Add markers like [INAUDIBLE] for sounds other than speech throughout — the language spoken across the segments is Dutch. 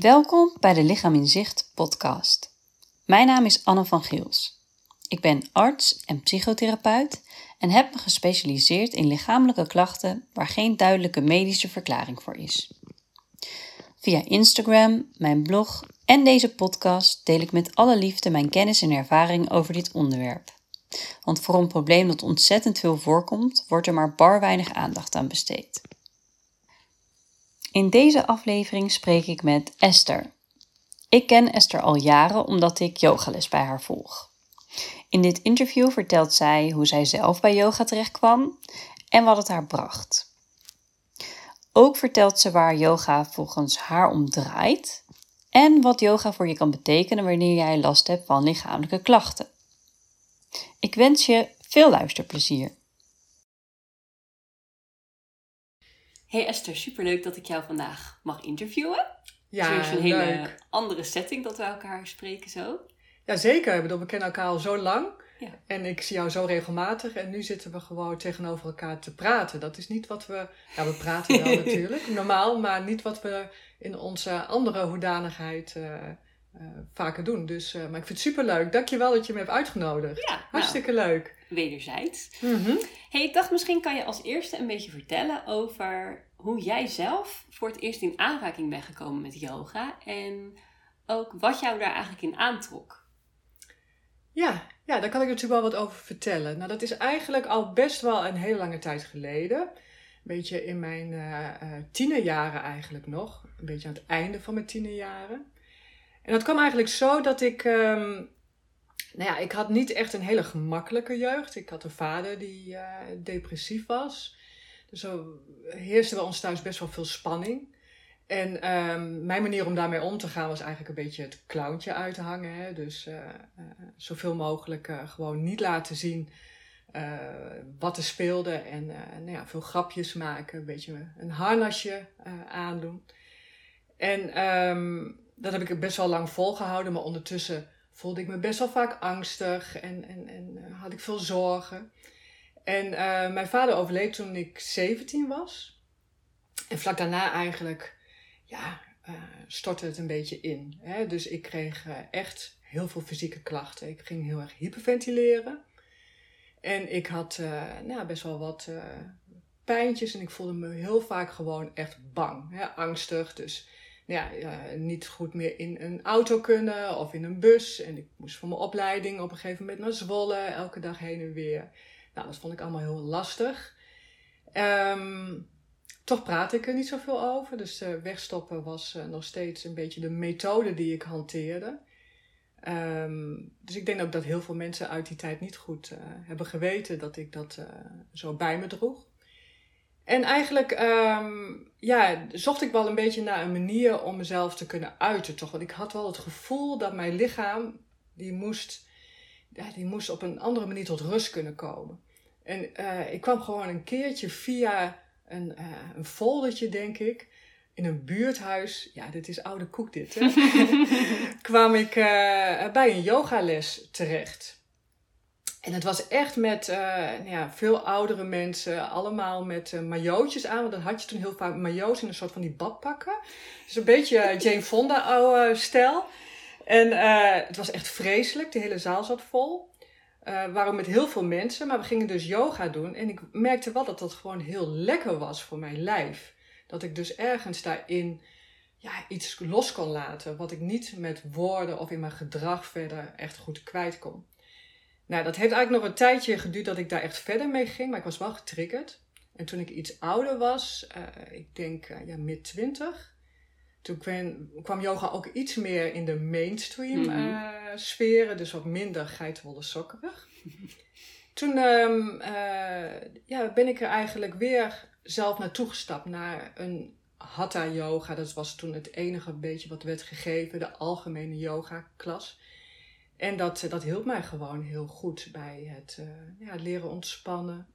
Welkom bij de Lichaam in Zicht podcast. Mijn naam is Anne van Giels. Ik ben arts en psychotherapeut en heb me gespecialiseerd in lichamelijke klachten waar geen duidelijke medische verklaring voor is. Via Instagram, mijn blog en deze podcast deel ik met alle liefde mijn kennis en ervaring over dit onderwerp. Want voor een probleem dat ontzettend veel voorkomt, wordt er maar bar weinig aandacht aan besteed. In deze aflevering spreek ik met Esther. Ik ken Esther al jaren omdat ik yogales bij haar volg. In dit interview vertelt zij hoe zij zelf bij yoga terechtkwam en wat het haar bracht. Ook vertelt ze waar yoga volgens haar om draait en wat yoga voor je kan betekenen wanneer jij last hebt van lichamelijke klachten. Ik wens je veel luisterplezier. Hey Esther, superleuk dat ik jou vandaag mag interviewen. Ja, het is een hele andere setting dat we elkaar spreken zo. Ja, zeker. Ik bedoel, we kennen elkaar al zo lang. Ja. En ik zie jou zo regelmatig. En nu zitten we gewoon tegenover elkaar te praten. Dat is niet wat we... Ja, we praten wel [LAUGHS] natuurlijk, normaal. Maar niet wat we in onze andere hoedanigheid uh, uh, vaker doen. Dus, uh, maar ik vind het superleuk. Dankjewel dat je me hebt uitgenodigd. Ja, nou, Hartstikke leuk. Wederzijds. Mhm. Hey, ik dacht misschien kan je als eerste een beetje vertellen over hoe jij zelf voor het eerst in aanraking bent gekomen met yoga. En ook wat jou daar eigenlijk in aantrok. Ja, ja, daar kan ik natuurlijk wel wat over vertellen. Nou, dat is eigenlijk al best wel een hele lange tijd geleden. Een beetje in mijn uh, tienerjaren eigenlijk nog. Een beetje aan het einde van mijn tienerjaren. En dat kwam eigenlijk zo dat ik... Um, nou ja, ik had niet echt een hele gemakkelijke jeugd. Ik had een vader die uh, depressief was. Er heerste bij ons thuis best wel veel spanning. En um, mijn manier om daarmee om te gaan was eigenlijk een beetje het clowntje uithangen. Hè? Dus uh, uh, zoveel mogelijk uh, gewoon niet laten zien wat er speelde. En nou ja, veel grapjes maken, een beetje een harnasje aandoen. En um, dat heb ik best wel lang volgehouden, maar ondertussen voelde ik me best wel vaak angstig en, en, en had ik veel zorgen. En mijn vader overleed toen ik 17 was. En vlak daarna eigenlijk ja, uh, stortte het een beetje in. Hè? Dus ik kreeg uh, echt heel veel fysieke klachten. Ik ging heel erg hyperventileren. En ik had nou, best wel wat pijntjes en ik voelde me heel vaak gewoon echt bang. Hè? Angstig, dus nou ja, niet goed meer in een auto kunnen of in een bus. En ik moest voor mijn opleiding op een gegeven moment naar Zwolle, elke dag heen en weer. Nou, dat vond ik allemaal heel lastig. Um, toch praat ik er niet zoveel over. Dus uh, wegstoppen was uh, nog steeds een beetje de methode die ik hanteerde. Um, dus ik denk ook dat heel veel mensen uit die tijd niet goed uh, hebben geweten dat ik dat zo bij me droeg. En eigenlijk um, ja, zocht ik wel een beetje naar een manier om mezelf te kunnen uiten. Toch? Want ik had wel het gevoel dat mijn lichaam, die moest, ja, die moest op een andere manier tot rust kunnen komen. En ik kwam gewoon een keertje via een, uh, een foldertje, denk ik. In een buurthuis, ja, dit is oude koek dit, hè? [LAUGHS] kwam ik uh, bij een yogales terecht. En het was echt met uh, nou ja, veel oudere mensen, allemaal met uh, majootjes aan. Want dan had je toen heel vaak majo's in een soort van die badpakken. Dus een beetje Jane Fonda En het was echt vreselijk, de hele zaal zat vol. Uh, waren met heel veel mensen, maar we gingen dus yoga doen. En ik merkte wel dat dat gewoon heel lekker was voor mijn lijf. Dat ik dus ergens daarin ja, iets los kon laten, wat ik niet met woorden of in mijn gedrag verder echt goed kwijt kon. Nou, dat heeft eigenlijk nog een tijdje geduurd dat ik daar echt verder mee ging, maar ik was wel getriggerd. En toen ik iets ouder was, uh, ik denk ja, mid twintig, toen kwam, kwam, yoga ook iets meer in de mainstream mm -hmm. uh, sferen, dus wat minder geitenwolle sokkerig. [LAUGHS] Toen um, uh, ja, ben ik er eigenlijk weer zelf naartoe gestapt naar een hatha yoga. Dat was toen het enige beetje wat werd gegeven, de algemene yoga klas. En dat, dat hielp mij gewoon heel goed bij het uh, ja, leren ontspannen.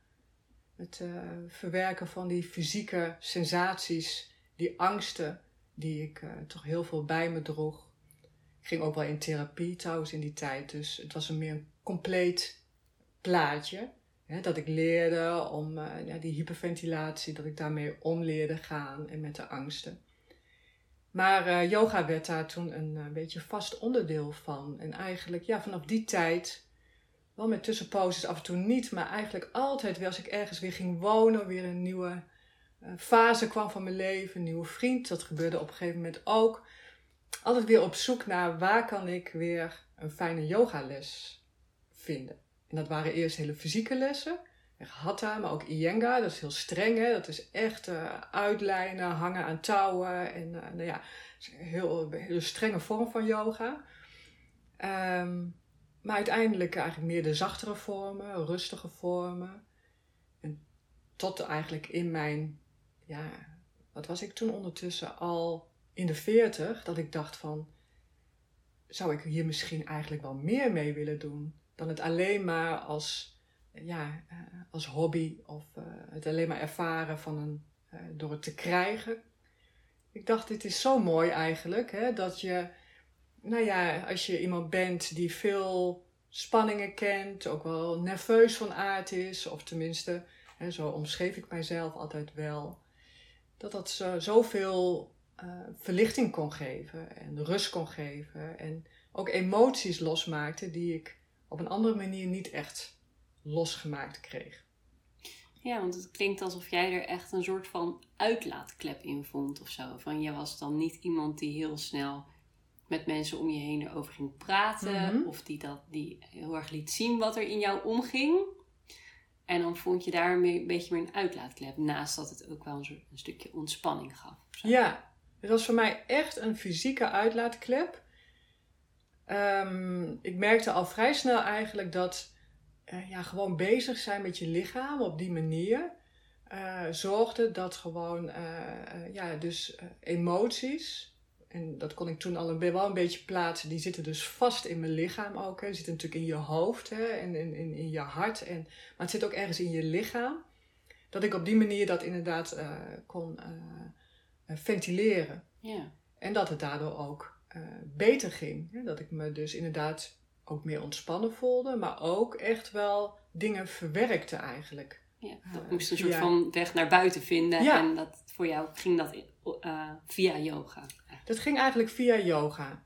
Het verwerken van die fysieke sensaties, die angsten die ik uh, toch heel veel bij me droeg. Ik ging ook wel in therapie trouwens in die tijd, dus het was een meer compleet plaatje. Hè, dat ik leerde om uh, ja, die hyperventilatie, dat ik daarmee om leerde gaan en met de angsten. Maar uh, yoga werd daar toen een, beetje vast onderdeel van. En eigenlijk, ja, vanaf die tijd, wel met tussenposes af en toe niet, maar eigenlijk altijd weer als ik ergens weer ging wonen, weer een nieuwe fase kwam van mijn leven, een nieuwe vriend. Dat gebeurde op een gegeven moment ook. Altijd weer op zoek naar waar kan ik weer een fijne yogales vinden. En dat waren eerst hele fysieke lessen. Hatha, maar ook Iyengar, dat is heel streng. Hè? Dat is echt uh, uitlijnen, hangen aan touwen. En uh, nou ja, heel, heel strenge vorm van yoga. Um, maar uiteindelijk eigenlijk meer de zachtere vormen, rustige vormen. En tot eigenlijk in mijn, ja, wat was ik toen ondertussen al in de veertig, dat ik dacht van, zou ik hier misschien eigenlijk wel meer mee willen doen dan het alleen maar als ja, uh, als hobby of uh, het alleen maar ervaren van een, uh, door het te krijgen. Ik dacht, dit is zo mooi eigenlijk, hè, dat je, nou ja, als je iemand bent die veel spanningen kent, ook wel nerveus van aard is, of tenminste, hè, zo omschreef ik mijzelf altijd wel, dat dat zo, zoveel verlichting kon geven en rust kon geven en ook emoties losmaakte die ik op een andere manier niet echt losgemaakt kreeg. Ja, want het klinkt alsof jij er echt een soort van uitlaatklep in vond of zo. Van je was dan niet iemand die heel snel met mensen om je heen erover ging praten. Mhm. Of die, dat, die heel erg liet zien wat er in jou omging. En dan vond je daar een beetje meer een uitlaatklep. Naast dat het ook wel een, een stukje ontspanning gaf. Ja, het was voor mij echt een fysieke uitlaatklep. Um, ik merkte al vrij snel eigenlijk dat uh, ja, gewoon bezig zijn met je lichaam op die manier. Uh, zorgde dat gewoon, uh, ja, dus emoties, en dat kon ik toen al een, wel een beetje plaatsen, die zitten dus vast in mijn lichaam ook. Hè. Die zitten natuurlijk in je hoofd hè, en in, in, in je hart, en, maar het zit ook ergens in je lichaam. Dat ik op die manier dat inderdaad kon ventileren. Ja. En dat het daardoor ook beter ging. Hè. Dat ik me dus inderdaad ook meer ontspannen voelde, maar ook echt wel dingen verwerkte eigenlijk. Ja, dat moest een soort van weg naar buiten vinden. Ja. En dat, voor jou ging dat via yoga? Dat ging eigenlijk via yoga.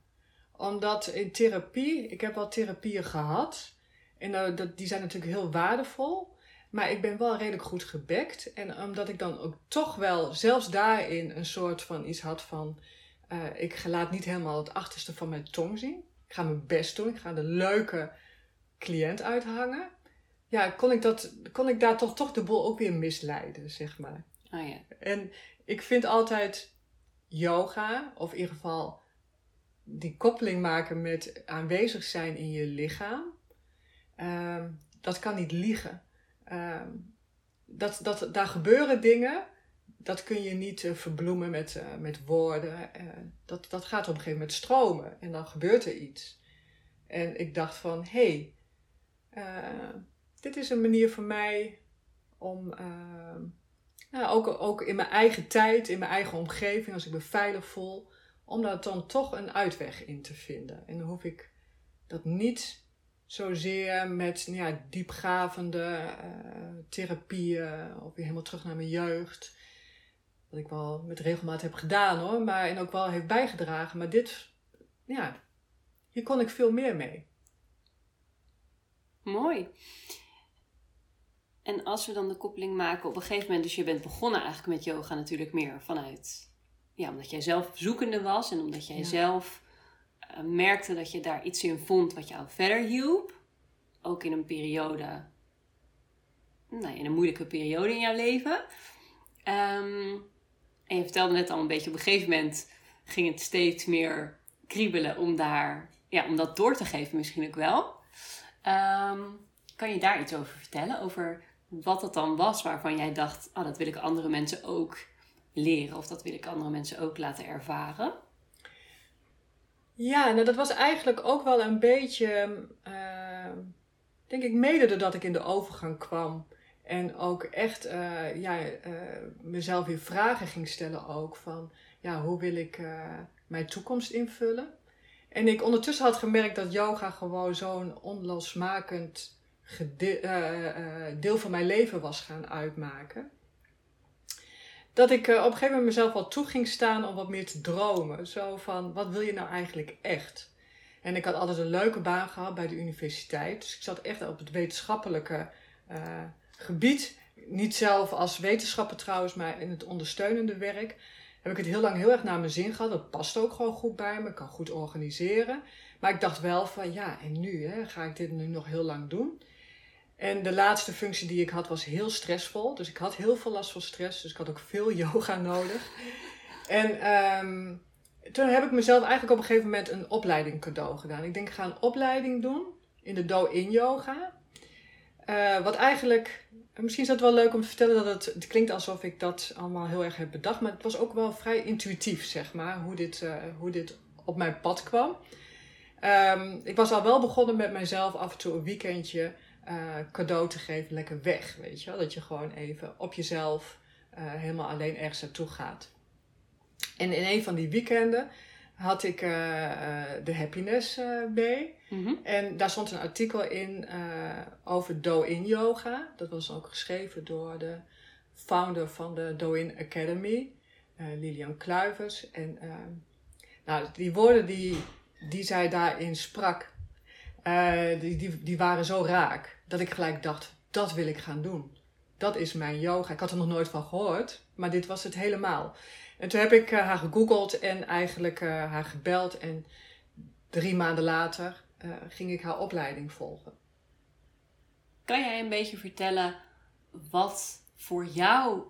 Omdat in therapie, ik heb wel therapieën gehad. En uh, dat, die zijn natuurlijk heel waardevol. Maar ik ben wel redelijk goed gebekt. En omdat ik dan ook toch wel, zelfs daarin, een soort van iets had van... ik laat niet helemaal het achterste van mijn tong zien. Ik ga mijn best doen. Ik ga de leuke cliënt uithangen. Ja, kon ik, dat, kon ik daar toch, toch de boel ook weer misleiden, zeg maar. Oh ja. En ik vind altijd yoga, of in ieder geval die koppeling maken met aanwezig zijn in je lichaam. Um, dat kan niet liegen. Um, dat, dat, daar gebeuren dingen dat kun je niet uh, verbloemen met, uh, met woorden. Uh, dat, dat gaat op een gegeven moment stromen en dan gebeurt er iets. En ik dacht van, hé, hey, dit is een manier voor mij om nou, ook, ook in mijn eigen tijd, in mijn eigen omgeving, als ik me veilig voel, om daar dan toch een uitweg in te vinden. En dan hoef ik dat niet zozeer met nou ja, diepgravende therapieën of weer helemaal terug naar mijn jeugd wat ik wel met regelmaat heb gedaan hoor, maar en ook wel heeft bijgedragen. Maar dit, ja, hier kon ik veel meer mee. Mooi. En als we dan de koppeling maken op een gegeven moment, dus je bent begonnen eigenlijk met yoga natuurlijk meer vanuit, ja, omdat jij zelf zoekende was en omdat jij zelf uh, merkte dat je daar iets in vond wat jou verder hielp. Ook in een periode, nou, in een moeilijke periode in jouw leven. Um, en je vertelde net al een beetje, op een gegeven moment ging het steeds meer kriebelen om, daar, ja, om dat door te geven misschien ook wel. Ehm, kan je daar iets over vertellen? Over wat dat dan was waarvan jij dacht, oh, dat wil ik andere mensen ook leren of dat wil ik andere mensen ook laten ervaren? Ja, nou dat was eigenlijk ook wel een beetje, uh, denk ik, mede doordat ik in de overgang kwam en ook echt uh, ja, uh, mezelf weer vragen ging stellen ook van ja, hoe wil ik mijn toekomst invullen. En ik ondertussen had gemerkt dat yoga gewoon zo'n onlosmakend deel van mijn leven was gaan uitmaken. dat ik eh, op een gegeven moment mezelf wel toe ging staan om wat meer te dromen. Zo van, wat wil je nou eigenlijk echt? En ik had altijd een leuke baan gehad bij de universiteit. Dus ik zat echt op het wetenschappelijke gebied. Niet zelf als wetenschapper trouwens, maar in het ondersteunende werk. Heb ik het heel lang heel erg naar mijn zin gehad. Dat past ook gewoon goed bij me. Ik kan goed organiseren. Maar ik dacht wel van, ja, en nu? Hè, ga ik dit nu nog heel lang doen? En de laatste functie die ik had was heel stressvol. Dus ik had heel veel last van stress. Dus ik had ook veel [LAUGHS] yoga nodig. En um, toen heb ik mezelf eigenlijk op een gegeven moment een opleiding cadeau gedaan. Ik denk, ik ga een opleiding doen in de Do-In yoga. Uh, wat eigenlijk, misschien is het wel leuk om te vertellen dat het, het klinkt alsof ik dat allemaal heel erg heb bedacht. Maar het was ook wel vrij intuïtief, zeg maar, hoe dit, uh, hoe dit op mijn pad kwam. Um, ik was al wel begonnen met mijzelf af en toe een weekendje uh, cadeau te geven, lekker weg. Weet je wel? Dat je gewoon even op jezelf helemaal alleen ergens naartoe gaat. En in een van die weekenden had ik uh, de Happiness. Mm -hmm. En daar stond een artikel in over Do-In Yoga. Dat was ook geschreven door de founder van de Do-In Academy, Lilian Kluivers. En nou, die woorden die, die zij daarin sprak, die, die, die waren zo raak. Dat ik gelijk dacht, dat wil ik gaan doen. Dat is mijn yoga. Ik had er nog nooit van gehoord, maar dit was het helemaal. En toen heb ik uh, haar gegoogeld en eigenlijk uh, haar gebeld. En drie maanden later uh, ging ik haar opleiding volgen. Kan jij een beetje vertellen wat voor jou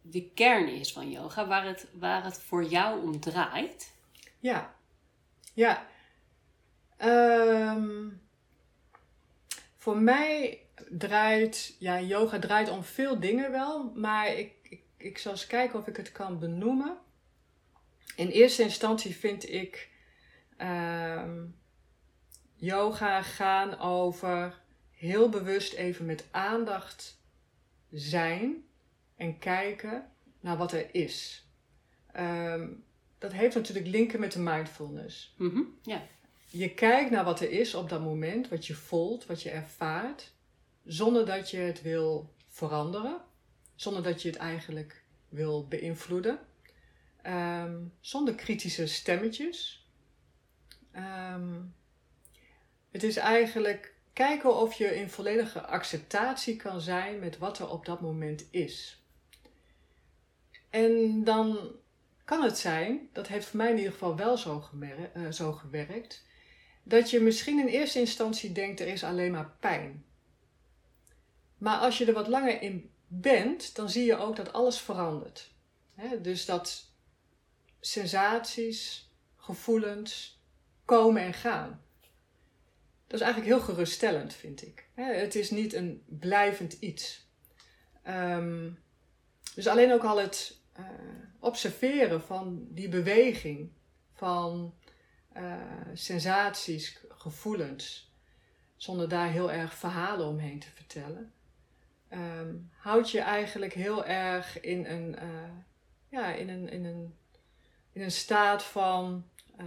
de kern is van yoga? Waar het, waar het voor jou om draait? Ja, ja. Um, voor mij draait, ja, yoga draait om veel dingen wel. Maar ik ik zal eens kijken of ik het kan benoemen. In eerste instantie vind ik uh, yoga gaan over heel bewust even met aandacht zijn en kijken naar wat er is. Um, dat heeft natuurlijk linken met de mindfulness. -hmm, yeah. Je kijkt naar wat er is op dat moment, wat je voelt, wat je ervaart, zonder dat je het wil veranderen zonder dat je het eigenlijk wil beïnvloeden. Um, zonder kritische stemmetjes. Um, het is eigenlijk kijken of je in volledige acceptatie kan zijn met wat er op dat moment is. En dan kan het zijn, dat heeft voor mij in ieder geval wel zo, uh, zo gewerkt, dat je misschien in eerste instantie denkt er is alleen maar pijn. Maar als je er wat langer in bent, dan zie je ook dat alles verandert. dus dat sensaties, gevoelens komen en gaan. Dat is eigenlijk heel geruststellend, vind ik. het is niet een blijvend iets. Um, dus alleen ook al het uh, observeren van die beweging, van uh, sensaties, gevoelens, zonder daar heel erg verhalen omheen te vertellen, um, houdt je eigenlijk heel erg in een, uh, ja, in een, in een, in een staat van. Uh,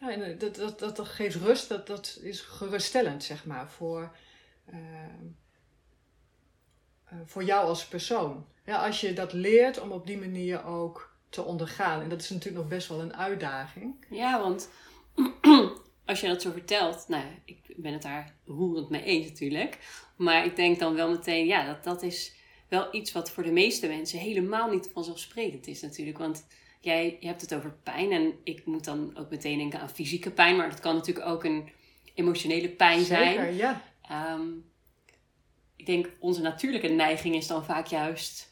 ja, dat, dat, dat, dat geeft rust, dat, dat is geruststellend, zeg maar, voor, uh, voor jou als persoon. Ja, als je dat leert om op die manier ook te ondergaan. En dat is natuurlijk nog best wel een uitdaging. Ja, want [CLEARS THROAT] als je dat zo vertelt, nou, ik ben het daar roerend mee eens natuurlijk. Maar ik denk dan wel meteen, ja, dat, dat is wel iets wat voor de meeste mensen helemaal niet vanzelfsprekend is natuurlijk. Want jij je hebt het over pijn en ik moet dan ook meteen denken aan fysieke pijn. Maar dat kan natuurlijk ook een emotionele pijn zijn. Zeker, ja. Um, ik denk onze natuurlijke neiging is dan vaak juist,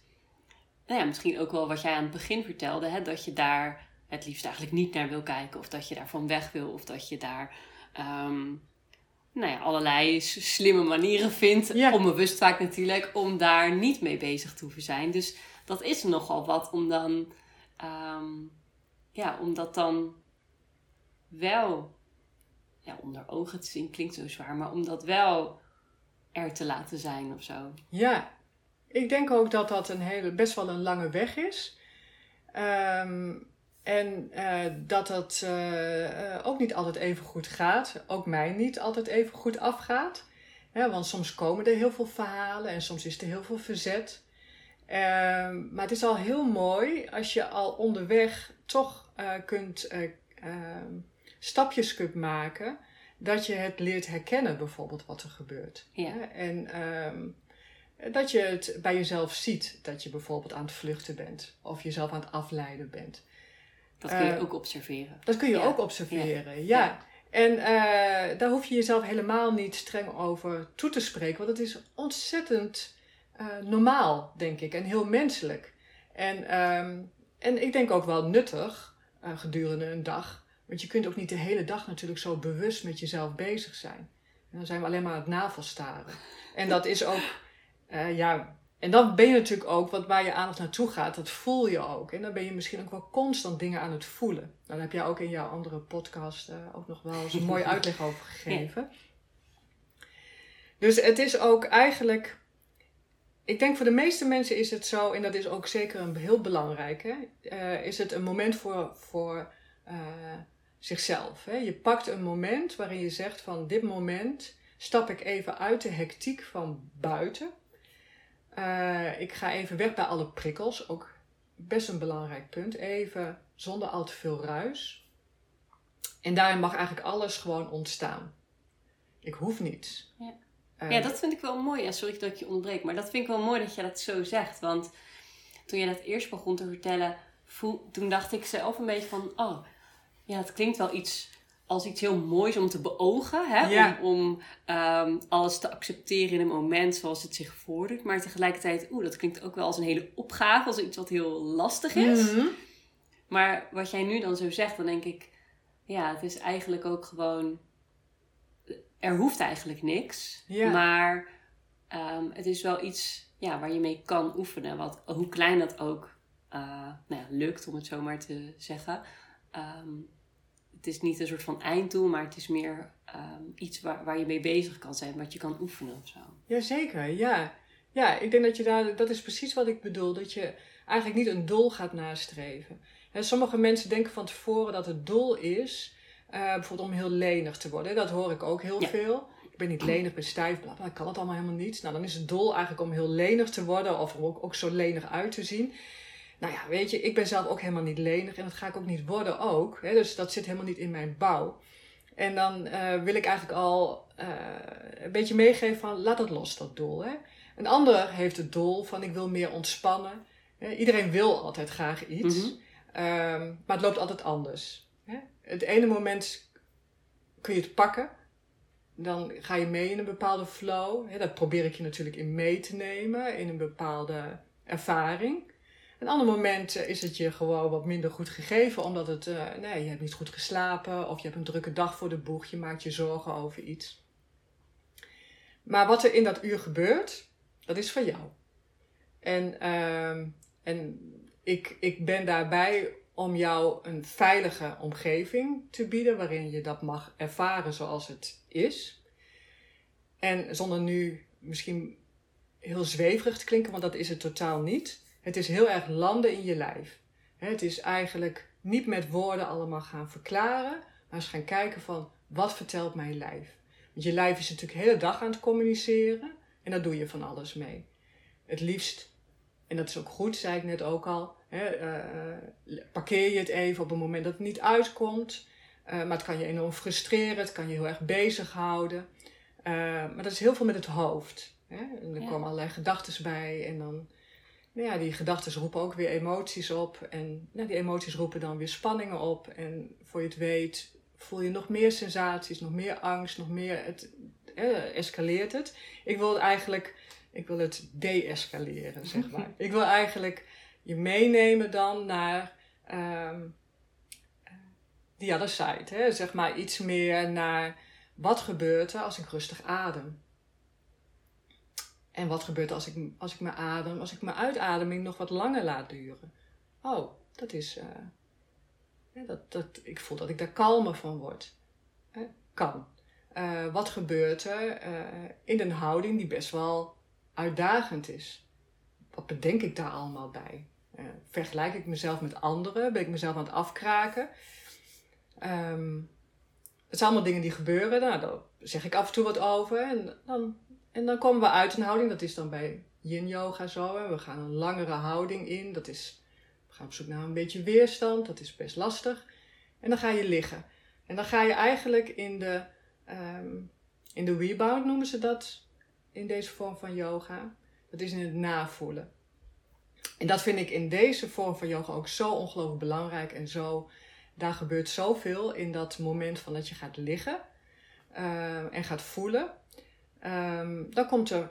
nou ja, misschien ook wel wat jij aan het begin vertelde, hè, dat je daar het liefst eigenlijk niet naar wil kijken. Of dat je daarvan weg wil. Of dat je daar um, nou ja, allerlei slimme manieren vindt. Ja. Onbewust vaak natuurlijk. Om daar niet mee bezig te hoeven zijn. Dus dat is nogal wat om dan... Um, ja, om dat dan wel... Ja, onder ogen te zien klinkt zo zwaar. Maar om dat wel er te laten zijn of zo. Ja, ik denk ook dat dat een hele, best wel een lange weg is. Um, en uh, dat het uh, ook niet altijd even goed gaat. Ook mij niet altijd even goed afgaat. Ja, want soms komen er heel veel verhalen en soms is er heel veel verzet. Ehm, maar het is al heel mooi als je al onderweg toch kunt, uh, stapjes kunt maken. Dat je het leert herkennen, bijvoorbeeld, wat er gebeurt. Ja. En ehm, dat je het bij jezelf ziet. Dat je bijvoorbeeld aan het vluchten bent. Of jezelf aan het afleiden bent. Dat kun je ook observeren. Dat kun je Ja. ook observeren, ja. Ja. En eh, daar hoef je jezelf helemaal niet streng over toe te spreken. Want het is ontzettend eh, normaal, denk ik. En heel menselijk. En, ehm, en ik denk ook wel nuttig eh, gedurende een dag. Want je kunt ook niet de hele dag natuurlijk zo bewust met jezelf bezig zijn. En dan zijn we alleen maar aan het navelstaren. En dat is ook, eh, ja... En dan ben je natuurlijk ook, want waar je aandacht naartoe gaat, dat voel je ook. En dan ben je misschien ook wel constant dingen aan het voelen. Daar heb jij ook in jouw andere podcast eh, ook nog wel eens een mooie [LAUGHS] uitleg over gegeven. Dus het is ook eigenlijk... Ik denk voor de meeste mensen is het zo, en dat is ook zeker een heel belangrijk, hè, eh, is het een moment voor, voor zichzelf. Hè. Je pakt een moment waarin je zegt van dit moment stap ik even uit de hectiek van buiten. Eh, ik ga even weg bij alle prikkels, ook best een belangrijk punt. Even zonder al te veel ruis. En daarin mag eigenlijk alles gewoon ontstaan. Ik hoef niets. Ja. Eh, Ja, dat vind ik wel mooi. Sorry dat ik je onderbreek, maar dat vind ik wel mooi dat je dat zo zegt. Want toen je dat eerst begon te vertellen, voel, toen dacht ik zelf een beetje van, oh, ja, dat klinkt wel iets als iets heel moois om te beogen. Hè? Ja. Om, om ehm, alles te accepteren in een moment zoals het zich voordoet. Maar tegelijkertijd, oeh, dat klinkt ook wel als een hele opgave, als iets wat heel lastig is. mhm. Maar wat jij nu dan zo zegt, dan denk ik, ja, het is eigenlijk ook gewoon. Er hoeft eigenlijk niks. Ja. Maar ehm, het is wel iets ja, waar je mee kan oefenen. Wat, hoe klein dat ook eh, nou ja, lukt, om het zo maar te zeggen. Ehm, het is niet een soort van einddoel, maar het is meer ehm, iets waar, waar je mee bezig kan zijn, wat je kan oefenen of zo. Jazeker, ja. Ja, ik denk dat je daar, dat is precies wat ik bedoel, dat je eigenlijk niet een doel gaat nastreven. Hè, sommige mensen denken van tevoren dat het doel is, eh, bijvoorbeeld om heel lenig te worden. Dat hoor ik ook heel Ja. veel. Ik ben niet lenig, ik ben stijf, bla bla, ik kan het allemaal helemaal niet. Nou, dan is het doel eigenlijk om heel lenig te worden of om ook, ook zo lenig uit te zien. Nou ja, weet je, ik ben zelf ook helemaal niet lenig en dat ga ik ook niet worden ook. Hè, dus dat zit helemaal niet in mijn bouw. En dan eh, wil ik eigenlijk al eh, een beetje meegeven van laat dat los, dat doel. Hè? Een ander heeft het doel van ik wil meer ontspannen. Hè? Iedereen wil altijd graag iets, Mhm. Ehm, maar het loopt altijd anders. Hè? Het ene moment kun je het pakken, dan ga je mee in een bepaalde flow. Hè? Dat probeer ik je natuurlijk in mee te nemen, in een bepaalde ervaring. Een ander moment eh, is het je gewoon wat minder goed gegeven, omdat het, eh, nee, je hebt niet goed geslapen of je hebt een drukke dag voor de boeg, je maakt je zorgen over iets. Maar wat er in dat uur gebeurt, dat is van jou. En, ehm, en ik, ik ben daarbij om jou een veilige omgeving te bieden, waarin je dat mag ervaren zoals het is. En zonder nu misschien heel zweverig te klinken, want dat is het totaal niet. Het is heel erg landen in je lijf. Het is eigenlijk niet met woorden allemaal gaan verklaren, maar eens gaan kijken van wat vertelt mijn lijf. Want je lijf is natuurlijk de hele dag aan het communiceren en daar doe je van alles mee. Het liefst, en dat is ook goed, zei ik net ook al, hè, eh, parkeer je het even op een moment dat het niet uitkomt. Eh, maar het kan je enorm frustreren, het kan je heel erg bezighouden. Eh maar dat is heel veel met het hoofd. Hè? En er Ja. komen allerlei gedachten bij en dan nou ja, die gedachten roepen ook weer emoties op. En nou, die emoties roepen dan weer spanningen op. En voor je het weet voel je nog meer sensaties, nog meer angst, nog meer. Het eh, escaleert het. Ik wil eigenlijk, ik wil het de-escaleren, zeg maar. [LAUGHS] ik wil eigenlijk je meenemen dan naar ehm the other side. Hè? Zeg maar iets meer naar wat gebeurt er als ik rustig adem. En wat gebeurt als ik, als ik mijn adem, als ik mijn uitademing nog wat langer laat duren? Oh, dat is. eh, dat, dat, ik voel dat ik daar kalmer van word. Kan. Eh, wat gebeurt er eh, in een houding die best wel uitdagend is? Wat bedenk ik daar allemaal bij? Vergelijk ik mezelf met anderen? Ben ik mezelf aan het afkraken? Ehm, het zijn allemaal dingen die gebeuren. Nou, daar zeg ik af en toe wat over. En dan, en dan komen we uit een houding. Dat is dan bij yin yoga zo. We gaan een langere houding in. Dat is, we gaan op zoek naar een beetje weerstand. Dat is best lastig. En dan ga je liggen. En dan ga je eigenlijk in de, ehm, in de rebound noemen ze dat in deze vorm van yoga. Dat is in het navoelen. En dat vind ik in deze vorm van yoga ook zo ongelooflijk belangrijk en zo. Daar gebeurt zoveel in dat moment van dat je gaat liggen uh, en gaat voelen. Um, dan komt er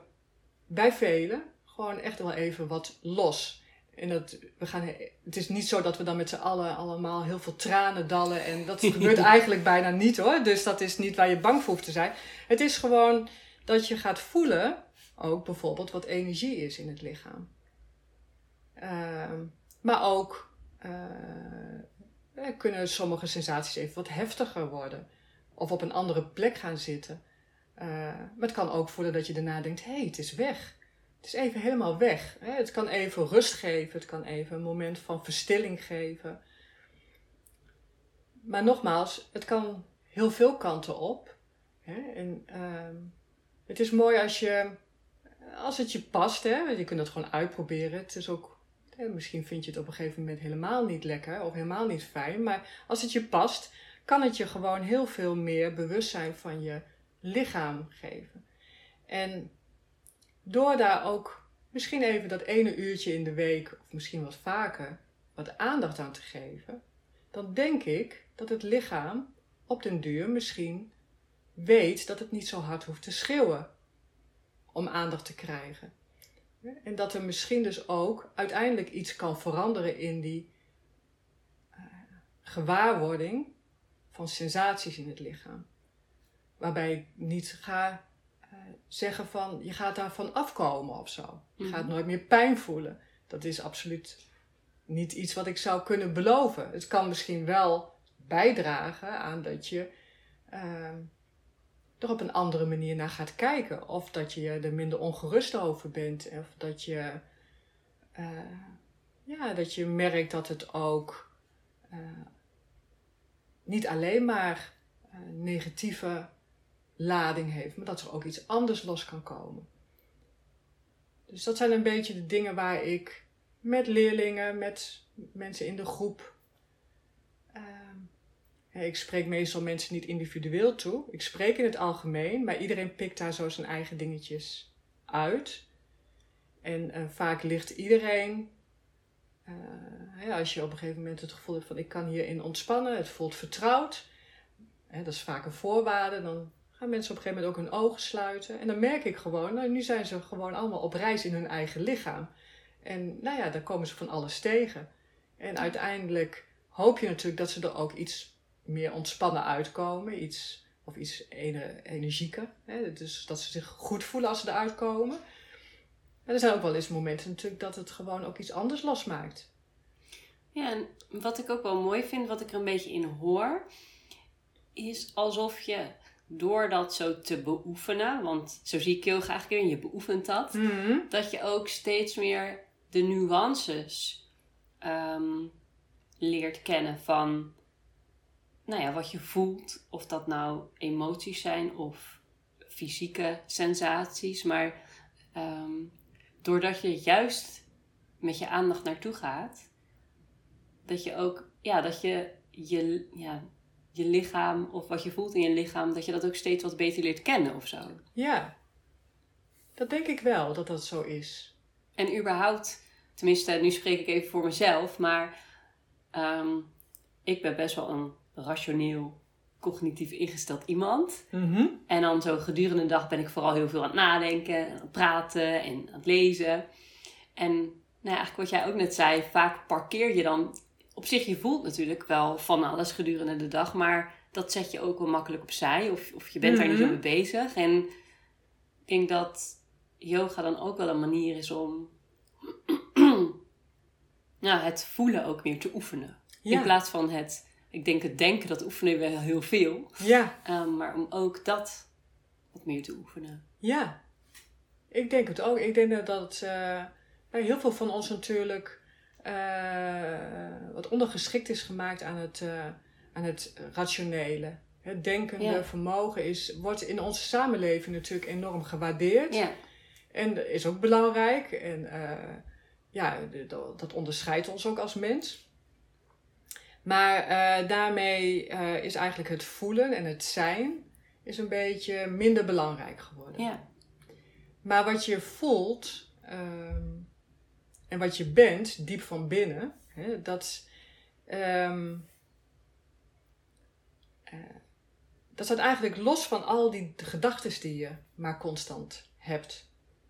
bij velen gewoon echt wel even wat los. En dat, we gaan, het is niet zo dat we dan met z'n allen allemaal heel veel tranen dallen. En dat [LAUGHS] gebeurt eigenlijk bijna niet hoor. Dus dat is niet waar je bang voor hoeft te zijn. Het is gewoon dat je gaat voelen, ook bijvoorbeeld, wat energie is in het lichaam. Uh, maar ook uh, kunnen sommige sensaties even wat heftiger worden. Of op een andere plek gaan zitten. Uh, maar het kan ook voelen dat je daarna denkt: hé, hey, het is weg. Het is even helemaal weg. Hè? Het kan even rust geven. Het kan even een moment van verstilling geven. Maar nogmaals, het kan heel veel kanten op. Hè? En uh, het is mooi als je, als het je past. Hè? Je kunt het gewoon uitproberen. Het is ook, hè, misschien vind je het op een gegeven moment helemaal niet lekker of helemaal niet fijn. Maar als het je past, kan het je gewoon heel veel meer bewustzijn van je lichaam geven. En door daar ook misschien even dat ene uurtje in de week, of misschien wat vaker, wat aandacht aan te geven, dan denk ik dat het lichaam op den duur misschien weet dat het niet zo hard hoeft te schreeuwen om aandacht te krijgen. En dat er misschien dus ook uiteindelijk iets kan veranderen in die uh, gewaarwording van sensaties in het lichaam. Waarbij ik niet ga uh, zeggen van je gaat daarvan afkomen of zo. Je gaat Mhm. nooit meer pijn voelen. Dat is absoluut niet iets wat ik zou kunnen beloven. Het kan misschien wel bijdragen aan dat je uh, er op een andere manier naar gaat kijken. Of dat je er minder ongerust over bent. Of dat je, uh, ja, dat je merkt dat het ook uh, niet alleen maar negatieve lading heeft, maar dat er ook iets anders los kan komen. Dus dat zijn een beetje de dingen waar ik met leerlingen, met mensen in de groep. Uh, ik spreek meestal mensen niet individueel toe. Ik spreek in het algemeen, maar iedereen pikt daar zo zijn eigen dingetjes uit. En uh, vaak ligt iedereen. Ja, als je op een gegeven moment het gevoel hebt van ik kan hierin ontspannen, het voelt vertrouwd. Hè, dat is vaak een voorwaarde. Dan gaan mensen op een gegeven moment ook hun ogen sluiten. En dan merk ik gewoon, nou, nu zijn ze gewoon allemaal op reis in hun eigen lichaam. En nou ja, dan komen ze van alles tegen. En uiteindelijk hoop je natuurlijk dat ze er ook iets meer ontspannen uitkomen. Iets, of iets energieker. Hè? Dus dat ze zich goed voelen als ze eruit komen. En er zijn ook wel eens momenten natuurlijk dat het gewoon ook iets anders losmaakt. Ja, en wat ik ook wel mooi vind, wat ik er een beetje in hoor, is alsof je door dat zo te beoefenen, want zo zie ik heel graag keer, en je beoefent dat, mm-hmm. dat je ook steeds meer de nuances um, leert kennen van nou ja, wat je voelt. Of dat nou emoties zijn of fysieke sensaties. Maar um, doordat je juist met je aandacht naartoe gaat, dat je ook, ja, dat je je, ja, je lichaam of wat je voelt in je lichaam, dat je dat ook steeds wat beter leert kennen of zo. Ja, dat denk ik wel dat dat zo is. En überhaupt, tenminste, nu spreek ik even voor mezelf, maar um, ik ben best wel een rationeel, cognitief ingesteld iemand. Mm-hmm. En dan zo gedurende de dag ben ik vooral heel veel aan het nadenken, aan het praten en aan het lezen. En nou ja, eigenlijk wat jij ook net zei, vaak parkeer je dan op zich, je voelt natuurlijk wel van alles gedurende de dag, maar dat zet je ook wel makkelijk opzij of, of je bent daar niet zo mee bezig. En ik denk dat yoga dan ook wel een manier is om [CLEARS THROAT] nou, het voelen ook meer te oefenen. Ja. In plaats van het, ik denk het denken, dat oefenen we heel veel. Ja. Um, maar om ook dat wat meer te oefenen. Ja, ik denk het ook. Ik denk dat uh, heel veel van ons natuurlijk uh, wat ondergeschikt is gemaakt aan het, uh, aan het rationele. Het denkende Ja. vermogen is, wordt in onze samenleving natuurlijk enorm gewaardeerd. Ja. En is ook belangrijk. En uh, ja, dat onderscheidt ons ook als mens. Maar daarmee is eigenlijk het voelen en het zijn is een beetje minder belangrijk geworden. Ja. Maar wat je voelt um, en wat je bent, diep van binnen, hè, dat, um, uh, dat staat eigenlijk los van al die gedachten die je maar constant hebt.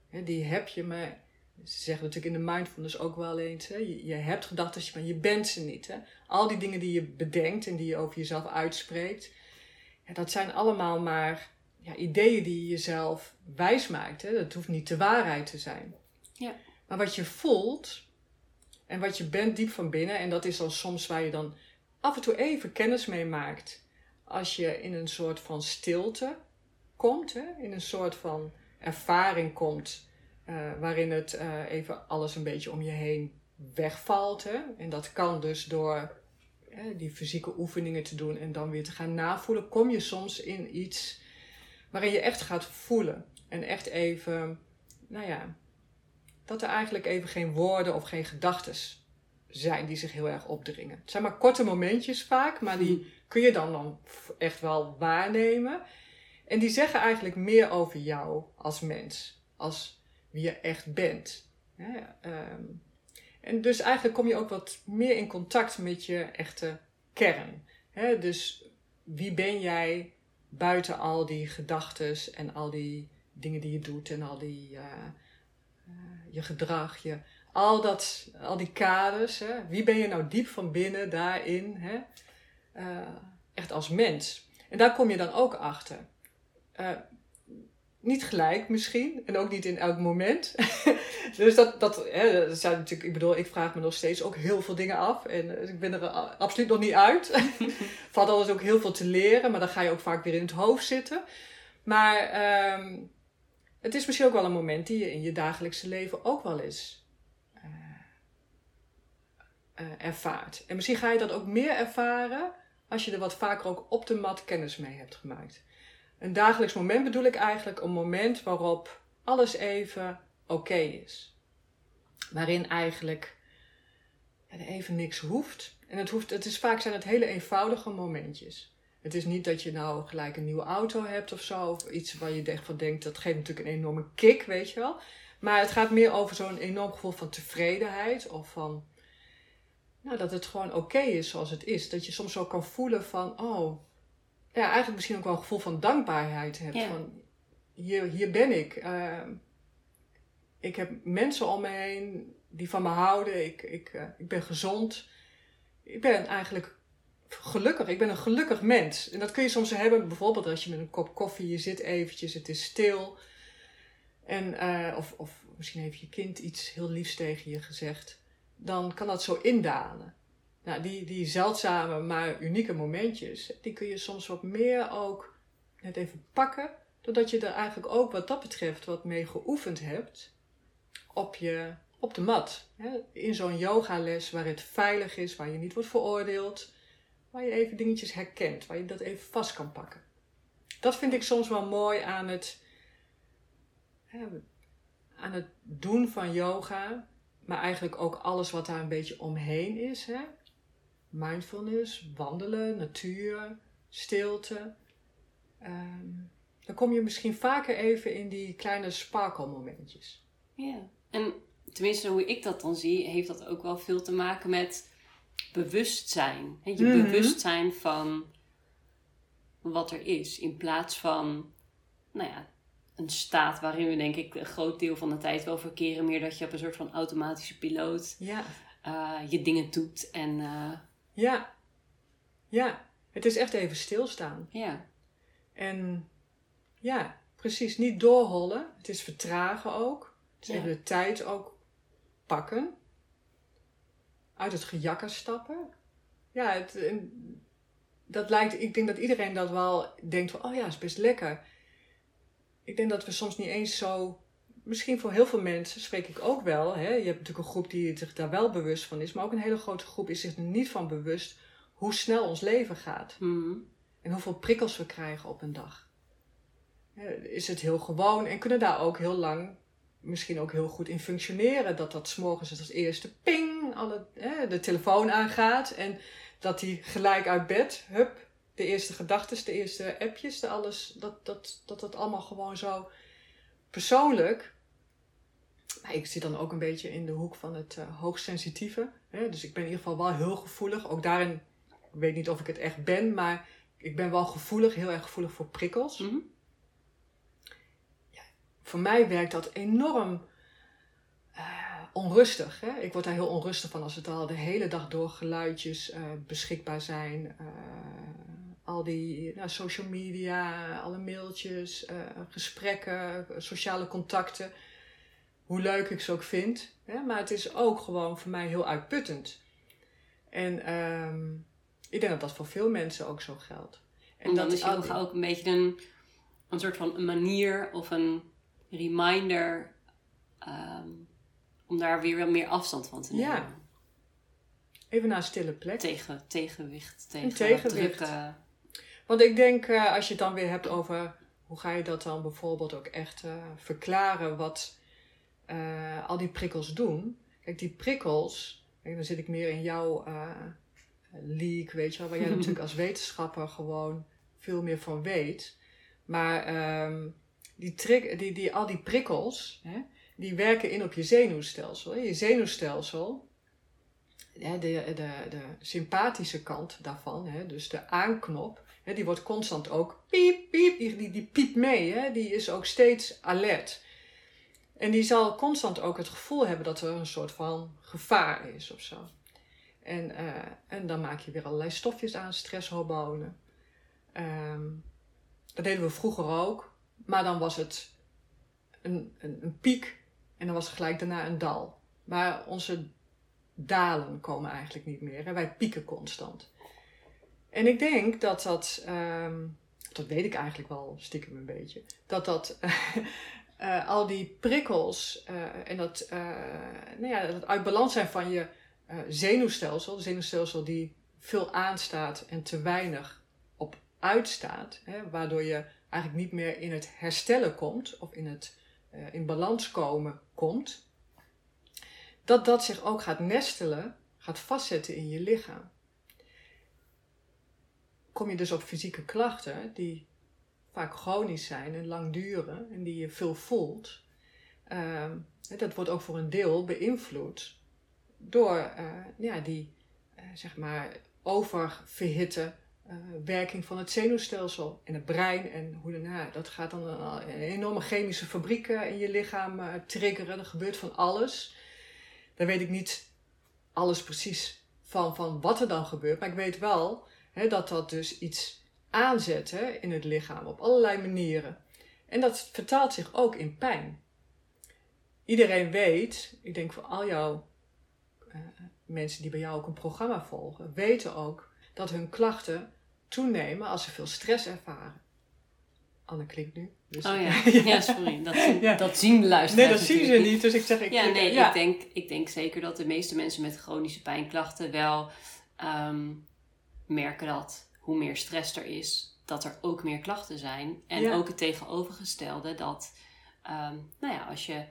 Hè, die heb je maar ze zeggen natuurlijk in de mindfulness ook wel eens, hè, je, hebt gedachten, maar je bent ze niet. Hè. Al die dingen die je bedenkt en die je over jezelf uitspreekt, dat zijn allemaal maar ja, ideeën die je jezelf wijs maakt. Hè. Dat hoeft niet de waarheid te zijn. Ja. Maar wat je voelt en wat je bent diep van binnen, en dat is dan soms waar je dan af en toe even kennis mee maakt. Als je in een soort van stilte komt, hè, in een soort van ervaring komt uh, waarin het uh, even alles een beetje om je heen wegvalt. Hè? En dat kan dus door die fysieke oefeningen te doen en dan weer te gaan navoelen. Kom je soms in iets waarin je echt gaat voelen. En echt even, nou ja, dat er eigenlijk even geen woorden of geen gedachten zijn die zich heel erg opdringen. Het zijn maar korte momentjes vaak, maar die hmm. kun je dan, dan echt wel waarnemen. En die zeggen eigenlijk meer over jou als mens. Als wie je echt bent. Ehm, en dus eigenlijk kom je ook wat meer in contact met je echte kern. Dus wie ben jij buiten al die gedachten en al die dingen die je doet en al die uh, je gedrag, je, al, dat, al die kaders. Hè? Wie ben je nou diep van binnen daarin? Hè? Uh, echt als mens. En daar kom je dan ook achter. Niet gelijk misschien. En ook niet in elk moment. [LAUGHS] dus dat, dat, hè, dat zijn natuurlijk, ik bedoel, ik vraag me nog steeds ook heel veel dingen af. En eh, ik ben er absoluut nog niet uit. [LAUGHS] Valt altijd ook heel veel te leren, maar dan ga je ook vaak weer in het hoofd zitten. Maar um, het is misschien ook wel een moment die je in je dagelijkse leven ook wel eens uh, uh, ervaart. En misschien ga je dat ook meer ervaren als je er wat vaker ook op de mat kennis mee hebt gemaakt. Een dagelijks moment bedoel ik eigenlijk een moment waarop alles even oké is. Waarin eigenlijk er even niks hoeft. En het, hoeft, het is vaak zijn het hele eenvoudige momentjes. Het is niet dat je nou gelijk een nieuwe auto hebt of zo. Of iets waar je echt van denkt, dat geeft natuurlijk een enorme kick, weet je wel. Maar het gaat meer over zo'n enorm gevoel van tevredenheid. Of van, nou, dat het gewoon oké is zoals het is. Dat je soms zo kan voelen van, oh, ja, eigenlijk misschien ook wel een gevoel van dankbaarheid hebt. Van, hier, hier ben ik. Uh, ik heb mensen om me heen die van me houden. Ik, ik, uh, ik ben gezond. Ik ben eigenlijk gelukkig. Ik ben een gelukkig mens. En dat kun je soms hebben, bijvoorbeeld als je met een kop koffie, je zit eventjes, het is stil. En, uh, of, of misschien heeft je kind iets heel liefs tegen je gezegd. Dan kan dat zo indalen. Nou, die, die zeldzame, maar unieke momentjes, die kun je soms wat meer ook net even pakken. Doordat je er eigenlijk ook wat dat betreft wat mee geoefend hebt op, je, op de mat. In zo'n yogales waar het veilig is, waar je niet wordt veroordeeld. Waar je even dingetjes herkent, waar je dat even vast kan pakken. Dat vind ik soms wel mooi aan het, aan het doen van yoga. Maar eigenlijk ook alles wat daar een beetje omheen is. Hè? mindfulness, wandelen, natuur, stilte. Um, dan kom je misschien vaker even in die kleine sparkle momentjes. Ja, en tenminste hoe ik dat dan zie, heeft dat ook wel veel te maken met bewustzijn. Je mm bewustzijn van wat er is. In plaats van, nou ja, een staat waarin we denk ik een groot deel van de tijd wel verkeren. Meer dat je op een soort van automatische piloot ja. uh, je dingen doet en... Uh, ja, ja. Het is echt even stilstaan. Ja. En ja, precies. Niet doorhollen. Het is vertragen ook. Het is even de tijd ook pakken. Uit het gejakker stappen. Ja, het, dat lijkt, ik denk dat iedereen dat wel denkt van, oh ja, is best lekker. Ik denk dat we soms niet eens zo misschien voor heel veel mensen spreek ik ook wel. Hè? Je hebt natuurlijk een groep die zich daar wel bewust van is, maar ook een hele grote groep is zich er niet van bewust hoe snel ons leven gaat. Hmm. En hoeveel prikkels we krijgen op een dag. Is het heel gewoon en kunnen daar ook heel lang misschien ook heel goed in functioneren. Dat dat s'morgens als eerste ping, alle, hè, de telefoon aangaat. En dat die gelijk uit bed, hup, de eerste gedachten, de eerste appjes, de alles, dat, dat, dat dat allemaal gewoon zo persoonlijk. Maar ik zit dan ook een beetje in de hoek van het uh, hoogsensitieve. Hè? Dus ik ben in ieder geval wel heel gevoelig. Ook daarin, ik weet niet of ik het echt ben, maar ik ben wel gevoelig, heel erg gevoelig voor prikkels. Mhm. Voor mij werkt dat enorm uh, onrustig. Hè? Ik word daar heel onrustig van als het al de hele dag door geluidjes uh, beschikbaar zijn. al die nou, social media, alle mailtjes, gesprekken, sociale contacten. Hoe leuk ik ze ook vind. Hè? Maar het is ook gewoon voor mij heel uitputtend. En um, ik denk dat dat voor veel mensen ook zo geldt. En, dan is yoga ook een beetje een, een soort van een manier of een reminder um, om daar weer wel meer afstand van te nemen. Ja. Even naar een stille plek. Tegen, tegenwicht. Tegen een tegenwicht. Want ik denk, uh, als je het dan weer hebt over hoe ga je dat dan bijvoorbeeld ook echt uh, verklaren wat uh, al die prikkels doen. Kijk, die prikkels, dan zit ik meer in jouw leak, weet je wel, waar jij [LAUGHS] natuurlijk als wetenschapper gewoon veel meer van weet. Maar um, die, die, die, al die prikkels, hè, die werken in op je zenuwstelsel. Je zenuwstelsel, hè, de, de, de sympathische kant daarvan, hè, dus de aanknop, hè, die wordt constant ook piep, piep, die, die, die piept mee, hè, die is ook steeds alert. En die zal constant ook het gevoel hebben dat er een soort van gevaar is of zo. En, uh, en dan maak je weer allerlei stofjes aan, stresshormonen. Um, dat deden we vroeger ook. Maar dan was het een, een, een, piek en dan was het gelijk daarna een dal. Maar onze dalen komen eigenlijk niet meer. Hè? Wij pieken constant. En ik denk dat dat, um, dat weet ik eigenlijk wel stiekem een beetje, dat dat uh, [LAUGHS] al die prikkels uh, en dat, nou ja, dat uit balans zijn van je zenuwstelsel, een zenuwstelsel die veel aanstaat en te weinig op uitstaat, hè, waardoor je eigenlijk niet meer in het herstellen komt of in het uh, in balans komen komt, dat dat zich ook gaat nestelen, gaat vastzetten in je lichaam. Kom je dus op fysieke klachten die vaak chronisch zijn en lang duren en die je veel voelt, uh, dat wordt ook voor een deel beïnvloed door uh, ja, die uh, zeg maar oververhitte uh, werking van het zenuwstelsel en het brein. En hoe nou, dat gaat dan een, enorme chemische fabriek in je lichaam triggeren. Er gebeurt van alles. Daar weet ik niet alles precies van, van wat er dan gebeurt. Maar ik weet wel hè, dat dat dus iets aanzet hè, in het lichaam op allerlei manieren. En dat vertaalt zich ook in pijn. Iedereen weet, ik denk voor al jouw uh, mensen die bij jou ook een programma volgen, weten ook dat hun klachten toenemen als ze veel stress ervaren. Anne klinkt nu. Dus oh ja. [LAUGHS] ja, sorry. Dat zien, ja. dat zien luisteraars Nee, dat zien ze niet. Dus ik zeg... Ik, ja, nee. Ik, denk, ik denk zeker dat de meeste mensen met chronische pijnklachten wel um, merken dat hoe meer stress er is, dat er ook meer klachten zijn. En ook het tegenovergestelde dat, um, nou ja, als je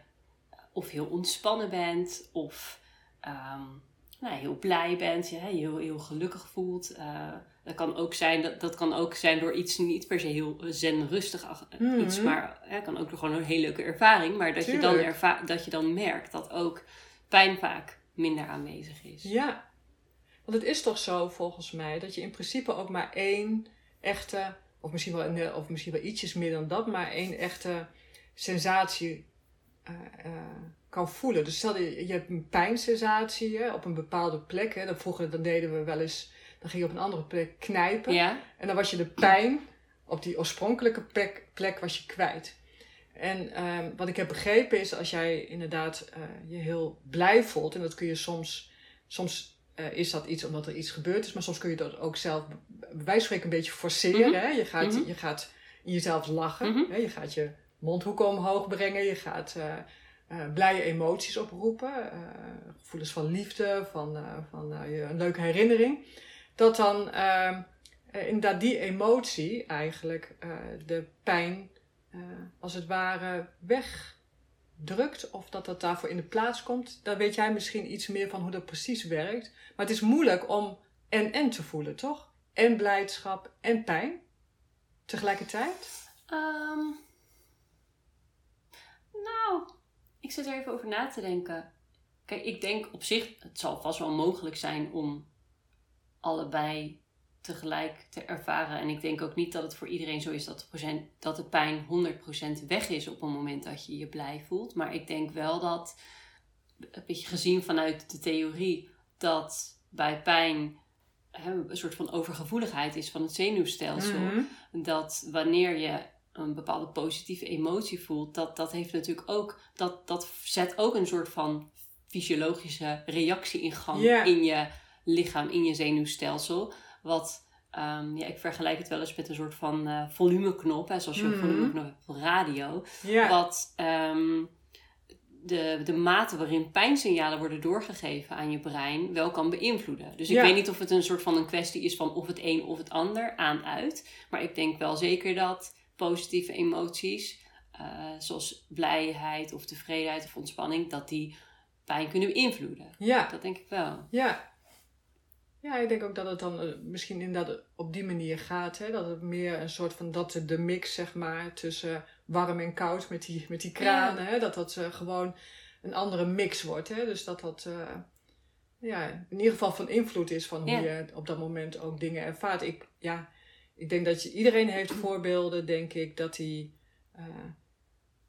of heel ontspannen bent of um, nou, heel blij bent, je heel, heel gelukkig voelt. Uh, dat, kan ook zijn, dat, dat kan ook zijn door iets niet per se heel zen-rustig mm iets, maar het kan ook door gewoon een hele leuke ervaring. Maar dat je, dan erva dat je dan merkt dat ook pijn vaak minder aanwezig is. Ja, want het is toch zo volgens mij dat je in principe ook maar één echte, of misschien wel, of misschien wel ietsjes meer dan dat, maar één echte sensatie uh, uh, kan voelen. Dus stel je, je hebt een pijnsensatie hè, op een bepaalde plek. Hè. Dan vroeger dan deden we wel eens, dan ging je op een andere plek knijpen. Ja. En dan was je de pijn op die oorspronkelijke plek, plek was je kwijt. En um, wat ik heb begrepen is, als jij inderdaad uh, je heel blij voelt, en dat kun je soms, soms uh, is dat iets omdat er iets gebeurd is, maar soms kun je dat ook zelf bij wijze van spreken een beetje forceren. Mm -hmm. hè? Je, gaat, mm -hmm. je gaat in jezelf lachen, mm -hmm. hè? je gaat je mondhoeken omhoog brengen, je gaat uh, blije emoties oproepen, gevoelens van liefde, van, van een leuke herinnering, dat dan inderdaad die emotie eigenlijk de pijn als het ware drukt of dat dat daarvoor in de plaats komt. Daar weet jij misschien iets meer van hoe dat precies werkt. Maar het is moeilijk om en-en te voelen, toch? En blijdschap en pijn tegelijkertijd? Ehm, nou, ik zit er even over na te denken. Kijk, ik denk op zich, het zal vast wel mogelijk zijn om allebei tegelijk te ervaren. En ik denk ook niet dat het voor iedereen zo is dat de, procent, dat de pijn 100% weg is op het moment dat je je blij voelt. Maar ik denk wel dat, een beetje gezien vanuit de theorie, dat bij pijn een soort van overgevoeligheid is van het zenuwstelsel. Mhm. Dat wanneer je een bepaalde positieve emotie voelt, dat, dat heeft natuurlijk ook, dat, dat zet ook een soort van fysiologische reactie in gang in je lichaam, in je zenuwstelsel. Wat, ehm, ja, ik vergelijk het wel eens met een soort van eh, volumeknop, hè, zoals je een Mhm. volumeknop hebt op radio. Wat ehm, de, de mate waarin pijnsignalen worden doorgegeven aan je brein wel kan beïnvloeden. Dus ik weet niet of het een soort van een kwestie is van of het een of het ander aan uit. Maar ik denk wel zeker dat positieve emoties, eh, zoals blijheid of tevredenheid of ontspanning, dat die pijn kunnen beïnvloeden. ja. Dat denk ik wel. Ja. Ja, ik denk ook dat het dan eh, misschien inderdaad op die manier gaat. Hè? Dat het meer een soort van, dat de mix zeg maar tussen warm en koud met die, met die kranen. Hè? Dat dat eh, gewoon een andere mix wordt. Hè? Dus dat dat eh, ja, in ieder geval van invloed is van hoe je op dat moment ook dingen ervaart. Ik, ja, ik denk dat je, iedereen heeft voorbeelden, denk ik, dat hij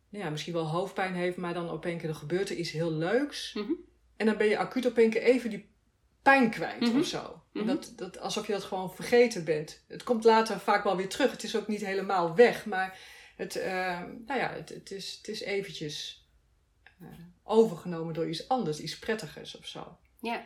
ja, misschien wel hoofdpijn heeft, maar dan op een keer er gebeurt er iets heel leuks. Mhm. En dan ben je acuut op een keer even die pijn kwijt Mhm. of zo. Mhm. dat, dat, alsof je dat gewoon vergeten bent. Het komt later vaak wel weer terug. Het is ook niet helemaal weg, maar het, eh, nou ja, het, het, is, het is eventjes eh, overgenomen door iets anders, iets prettigers of zo. Ja.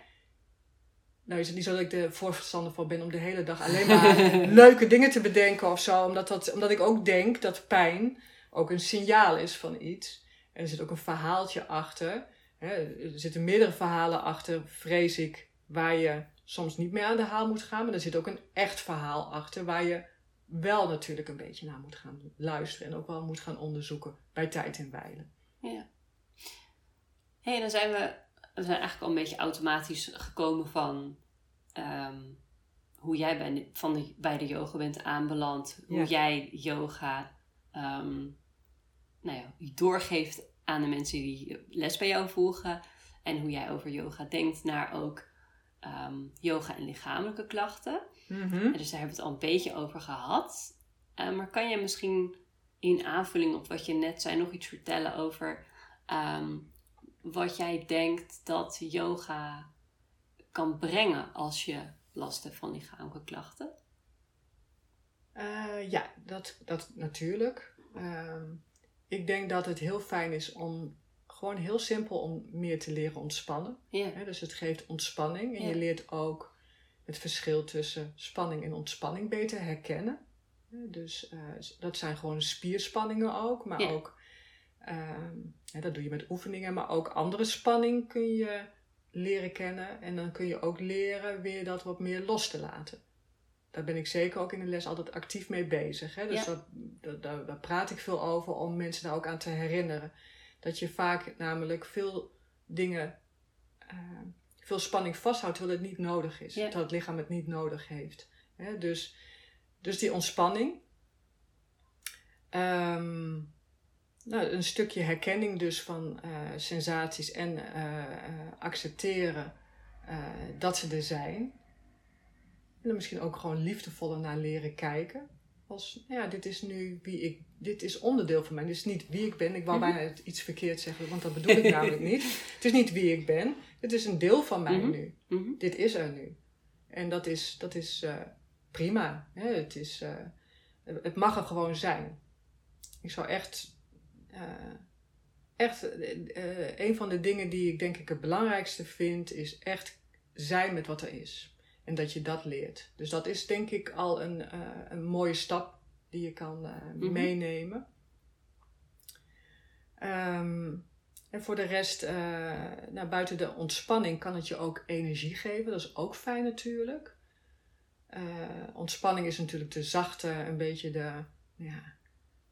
Nou is het niet zo dat ik er voorstander van ben om de hele dag alleen maar [LAUGHS] leuke dingen te bedenken of zo. Omdat, dat, omdat ik ook denk dat pijn ook een signaal is van iets. En er zit ook een verhaaltje achter. Hè, er zitten meerdere verhalen achter, vrees ik, waar je soms niet meer aan de haal moet gaan. Maar er zit ook een echt verhaal achter waar je wel natuurlijk een beetje naar moet gaan luisteren. En ook wel moet gaan onderzoeken bij tijd en wijle. Ja. hey, dan zijn we, we zijn eigenlijk al een beetje automatisch gekomen van ehm, hoe jij bij de, van de, bij de yoga bent aanbeland. Hoe Ja. jij yoga ehm, nou ja, doorgeeft aan de mensen die les bij jou volgen. En hoe jij over yoga denkt naar ook ehm, yoga en lichamelijke klachten. Mhm. Dus daar hebben we het al een beetje over gehad. Eh, maar kan je misschien in aanvulling op wat je net zei nog iets vertellen over ehm, wat jij denkt dat yoga kan brengen als je last hebt van lichamelijke klachten? Eh, ja, dat, dat natuurlijk. Ehm, ik denk dat het heel fijn is om gewoon heel simpel om meer te leren ontspannen. Ja, dus het geeft ontspanning en Ja. je leert ook het verschil tussen spanning en ontspanning beter herkennen. Dus eh, dat zijn gewoon spierspanningen ook, maar Ja. ook, ehm, dat doe je met oefeningen, maar ook andere spanning kun je leren kennen. En dan kun je ook leren weer dat wat meer los te laten. Daar ben ik zeker ook in de les altijd actief mee bezig. Hè? Dus Ja. dat, dat, daar, daar praat ik veel over om mensen daar ook aan te herinneren. Dat je vaak namelijk veel dingen, eh, veel spanning vasthoudt terwijl het niet nodig is. Ja. Terwijl het lichaam het niet nodig heeft. Hè? Dus, dus die ontspanning. Ehm, nou, een stukje herkenning dus van eh, sensaties en eh, accepteren dat ze er zijn. En er misschien ook gewoon liefdevoller naar leren kijken. Als, nou ja, dit is nu wie ik, dit is onderdeel van mij. Dit is niet wie ik ben. Ik wou Mhm. bijna iets verkeerd zeggen, want dat bedoel ik namelijk [LAUGHS] niet. Het is niet wie ik ben. Het is een deel van mij Mhm. nu. Mhm. Dit is er nu. En dat is, dat is eh, prima. Hè? Het, is, eh, het mag er gewoon zijn. Ik zou echt, eh, echt een van de dingen die ik denk ik het belangrijkste vind, is echt zijn met wat er is. En dat je dat leert. Dus dat is denk ik al een, eh, een mooie stap die je kan eh, Mhm. meenemen. Ehm, en voor de rest, eh, nou, buiten de ontspanning kan het je ook energie geven. Dat is ook fijn natuurlijk. Ontspanning is natuurlijk de zachte, een beetje de, ja,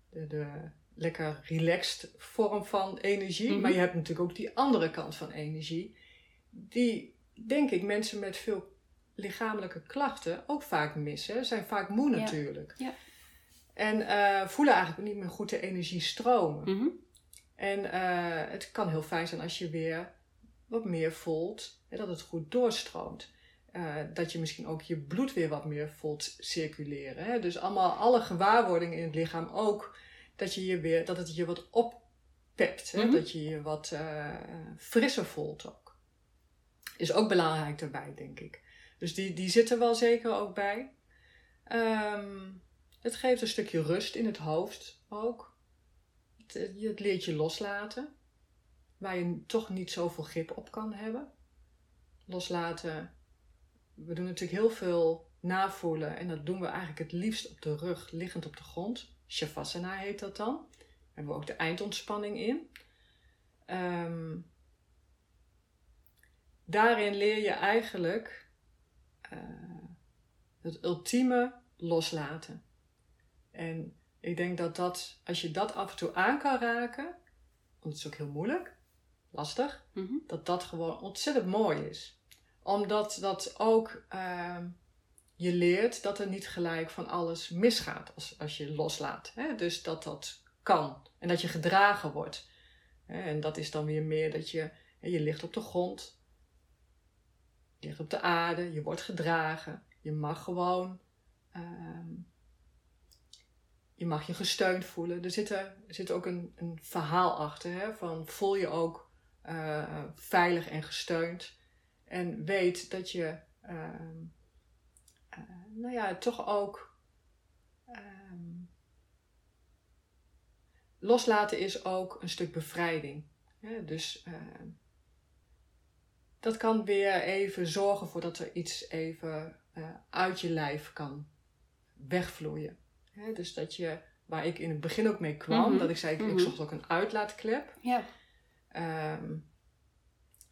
de, de, lekker relaxed vorm van energie. Mhm. Maar je hebt natuurlijk ook die andere kant van energie. Die, denk ik, mensen met veel lichamelijke klachten ook vaak missen. Zijn vaak moe natuurlijk. Ja. En eh, voelen eigenlijk niet meer goed de energie stromen. Mhm. En eh, het kan heel fijn zijn als je weer wat meer voelt. Hè, dat het goed doorstroomt. Eh, dat je misschien ook je bloed weer wat meer voelt circuleren. Hè? Dus allemaal alle gewaarwordingen in het lichaam ook. Dat, je je weer, dat het je wat oppept. Hè? Mhm. Dat je je wat frisser voelt ook. Is ook belangrijk daarbij, denk ik. Dus die, die zit er wel zeker ook bij. Ehm, het geeft een stukje rust in het hoofd ook. Het, het leert je loslaten. Waar je toch niet zoveel grip op kan hebben. Loslaten. We doen natuurlijk heel veel navoelen. En dat doen we eigenlijk het liefst op de rug, liggend op de grond. Shavasana heet dat dan. Daar hebben we ook de eindontspanning in. Ehm, daarin leer je eigenlijk eh, het ultieme loslaten. En ik denk dat dat, als je dat af en toe aan kan raken, want het is ook heel moeilijk, lastig, Mhm. dat dat gewoon ontzettend mooi is. Omdat dat ook ehm, je leert dat er niet gelijk van alles misgaat als, als je loslaat. Hè? Dus dat dat kan en dat je gedragen wordt. En dat is dan weer meer dat je, je ligt op de grond, je ligt op de aarde, je wordt gedragen. Je mag gewoon, ehm, je mag je gesteund voelen. Er zit, er, zit ook een, een verhaal achter, hè? van voel je ook eh, veilig en gesteund. En weet dat je, ehm, eh, nou ja, toch ook. ehm, loslaten is ook een stuk bevrijding. Hè? Dus dat kan weer even zorgen voor dat er iets even eh, uit je lijf kan wegvloeien. Hè? Dus dat je, waar ik in het begin ook mee kwam, Mhm. dat ik zei, ik, Mhm. ik zocht ook een uitlaatklep. Ja. Ehm,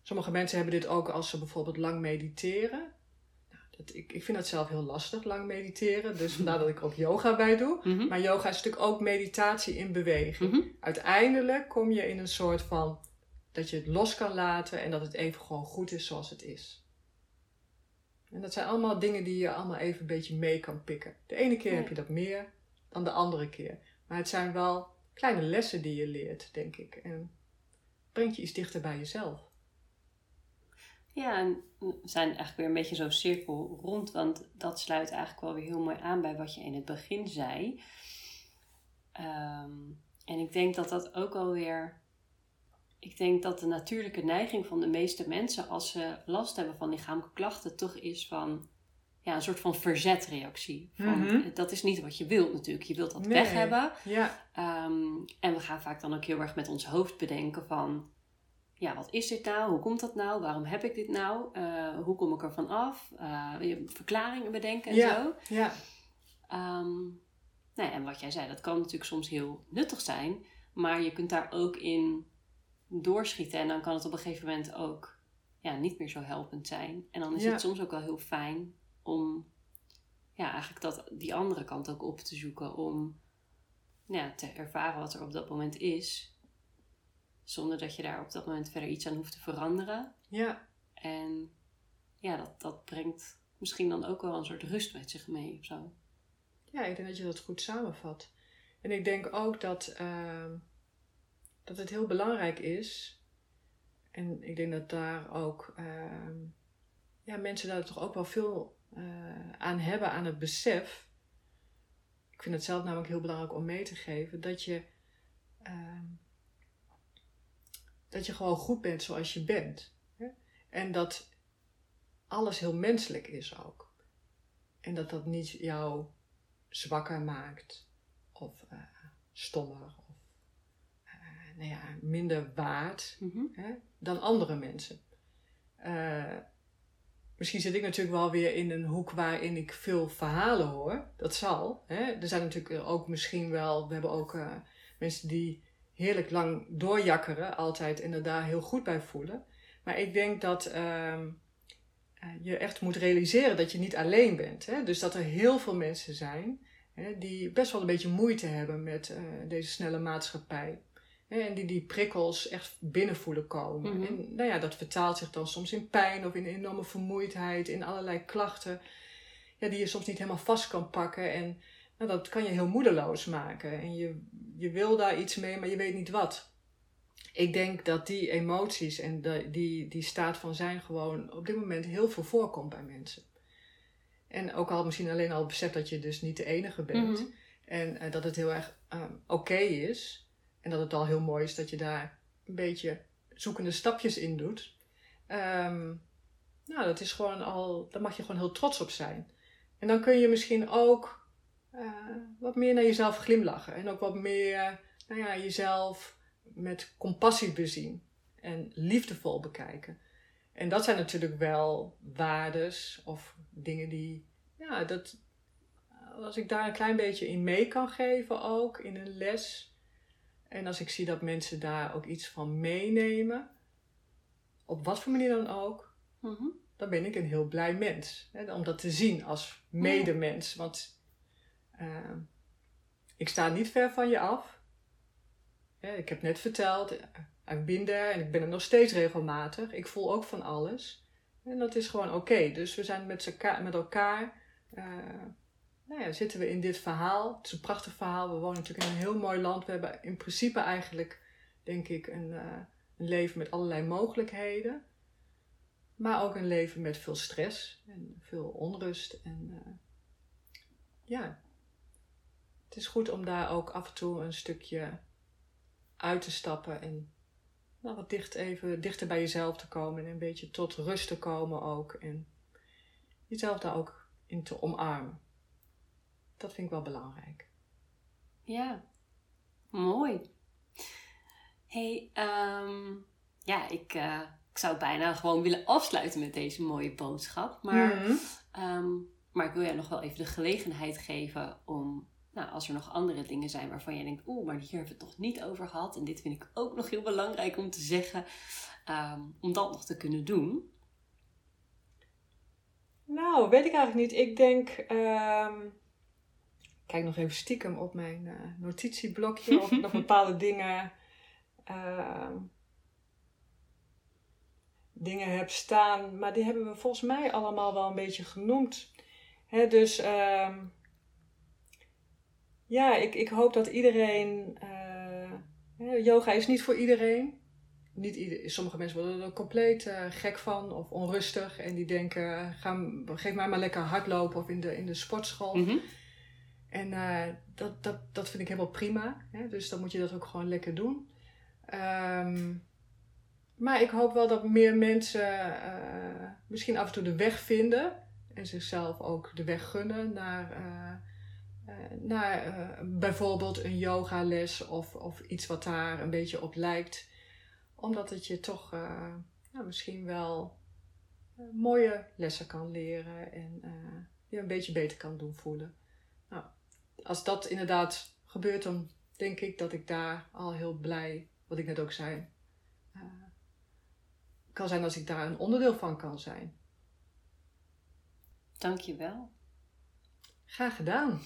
sommige mensen hebben dit ook als ze bijvoorbeeld lang mediteren. Nou, dat, ik, ik vind dat zelf heel lastig, lang mediteren. Dus vandaar dat ik ook yoga bij doe. Mhm. Maar yoga is natuurlijk ook meditatie in beweging. Mhm. Uiteindelijk kom je in een soort van dat je het los kan laten en dat het even gewoon goed is zoals het is. En dat zijn allemaal dingen die je allemaal even een beetje mee kan pikken. De ene keer heb je dat meer dan de andere keer. Maar het zijn wel kleine lessen die je leert, denk ik. En brengt je iets dichter bij jezelf. Ja, en we zijn eigenlijk weer een beetje zo'n cirkel rond, want dat sluit eigenlijk wel weer heel mooi aan bij wat je in het begin zei. Ehm, en ik denk dat dat ook alweer. Ik denk dat de natuurlijke neiging van de meeste mensen, als ze last hebben van lichamelijke klachten, toch is van ja, een soort van verzetreactie. Van, Mhm. Dat is niet wat je wilt natuurlijk. Je wilt dat Nee. weg hebben. Ja, Ehm, en we gaan vaak dan ook heel erg met ons hoofd bedenken van... Ja, wat is dit nou? Hoe komt dat nou? Waarom heb ik dit nou? Eh, hoe kom ik ervan af? Eh, verklaringen bedenken en Ja. zo. ja, Ehm, nou ja, en wat jij zei, dat kan natuurlijk soms heel nuttig zijn. Maar je kunt daar ook in doorschieten. En dan kan het op een gegeven moment ook ja, niet meer zo helpend zijn. En dan is Ja. het soms ook wel heel fijn om ja, eigenlijk dat, die andere kant ook op te zoeken. Om ja, te ervaren wat er op dat moment is. Zonder dat je daar op dat moment verder iets aan hoeft te veranderen. ja, En ja, dat, dat brengt misschien dan ook wel een soort rust met zich mee of zo. ja, ik denk dat je dat goed samenvat. En ik denk ook dat, ehm, dat het heel belangrijk is. En ik denk dat daar ook ehm, ja, mensen daar toch ook wel veel eh, aan hebben, aan het besef. Ik vind het zelf namelijk heel belangrijk om mee te geven dat je, ehm, dat je gewoon goed bent zoals je bent. Hè? En dat alles heel menselijk is ook. En dat dat niet jou zwakker maakt of eh, stommer nou ja, minder waard Mhm. hè, dan andere mensen. Eh, misschien zit ik natuurlijk wel weer in een hoek waarin ik veel verhalen hoor. Dat zal. Hè. Er zijn natuurlijk ook misschien wel, we hebben ook eh, mensen die heerlijk lang doorjakkeren altijd en er daar heel goed bij voelen. Maar ik denk dat ehm, eh, je echt moet realiseren dat je niet alleen bent. Hè? Dus dat er heel veel mensen zijn hè, die best wel een beetje moeite hebben met deze snelle maatschappij. En die die prikkels echt binnenvoelen komen. Mhm. En nou ja, dat vertaalt zich dan soms in pijn of in enorme vermoeidheid, in allerlei klachten. Ja, die je soms niet helemaal vast kan pakken. En nou, dat kan je heel moedeloos maken. En je, je wil daar iets mee, maar je weet niet wat. Ik denk dat die emoties en de, die, die staat van zijn gewoon op dit moment heel veel voorkomt bij mensen. En ook al misschien alleen al het besef dat je dus niet de enige bent. Mhm. En eh, dat het heel erg ehm, oké is. En dat het al heel mooi is dat je daar een beetje zoekende stapjes in doet. Ehm, nou, dat is gewoon al, daar mag je gewoon heel trots op zijn. En dan kun je misschien ook eh, wat meer naar jezelf glimlachen. En ook wat meer nou ja, jezelf met compassie bezien. En liefdevol bekijken. En dat zijn natuurlijk wel waardes of dingen die, ja, dat, als ik daar een klein beetje in mee kan geven ook, in een les. En als ik zie dat mensen daar ook iets van meenemen, op wat voor manier dan ook, Mhm. dan ben ik een heel blij mens. Hè, om dat te zien als medemens. Want eh, ik sta niet ver van je af. Ik heb net verteld, ik ben daar en ik ben er nog steeds regelmatig. Ik voel ook van alles. En dat is gewoon oké. Dus we zijn met, elkaar, met elkaar, eh, nou ja, zitten we in dit verhaal. Het is een prachtig verhaal. We wonen natuurlijk in een heel mooi land. We hebben in principe eigenlijk, denk ik, een, eh, een leven met allerlei mogelijkheden. Maar ook een leven met veel stress en veel onrust. En eh, ja, het is goed om daar ook af en toe een stukje uit te stappen en nou, wat dicht even dichter bij jezelf te komen en een beetje tot rust te komen ook. En jezelf daar ook in te omarmen. Dat vind ik wel belangrijk. Ja, mooi. hey, ehm, ja, ik, eh, ik zou bijna gewoon willen afsluiten met deze mooie boodschap. Maar, Mhm. ehm, maar ik wil jij nog wel even de gelegenheid geven om, nou, als er nog andere dingen zijn waarvan jij denkt, oeh, maar hier hebben we het toch niet over gehad. En dit vind ik ook nog heel belangrijk om te zeggen, ehm, om dat nog te kunnen doen. Nou, weet ik eigenlijk niet. Ik denk. Kijk nog even stiekem op mijn eh, notitieblokje. Of ik nog [LAUGHS] bepaalde dingen. ehm, dingen heb staan. Maar die hebben we volgens mij allemaal wel een beetje genoemd. Hè, dus. ehm, ja, ik, ik hoop dat iedereen. eh, yoga is niet voor iedereen niet ieder, sommige mensen worden er compleet eh, gek van of onrustig. En die denken, ga, geef mij maar lekker hardlopen of in de, in de sportschool. Mhm. En eh, dat, dat, dat vind ik helemaal prima. Hè? Dus dan moet je dat ook gewoon lekker doen. Ehm, maar ik hoop wel dat meer mensen eh, misschien af en toe de weg vinden. En zichzelf ook de weg gunnen naar, eh, naar bijvoorbeeld een yogales of, of iets wat daar een beetje op lijkt omdat het je toch nou, misschien wel mooie lessen kan leren en je een beetje beter kan doen voelen. Als dat inderdaad gebeurt, dan denk ik dat ik daar al heel blij, wat ik net ook zei, eh, kan zijn als ik daar een onderdeel van kan zijn. Dankjewel. Graag gedaan.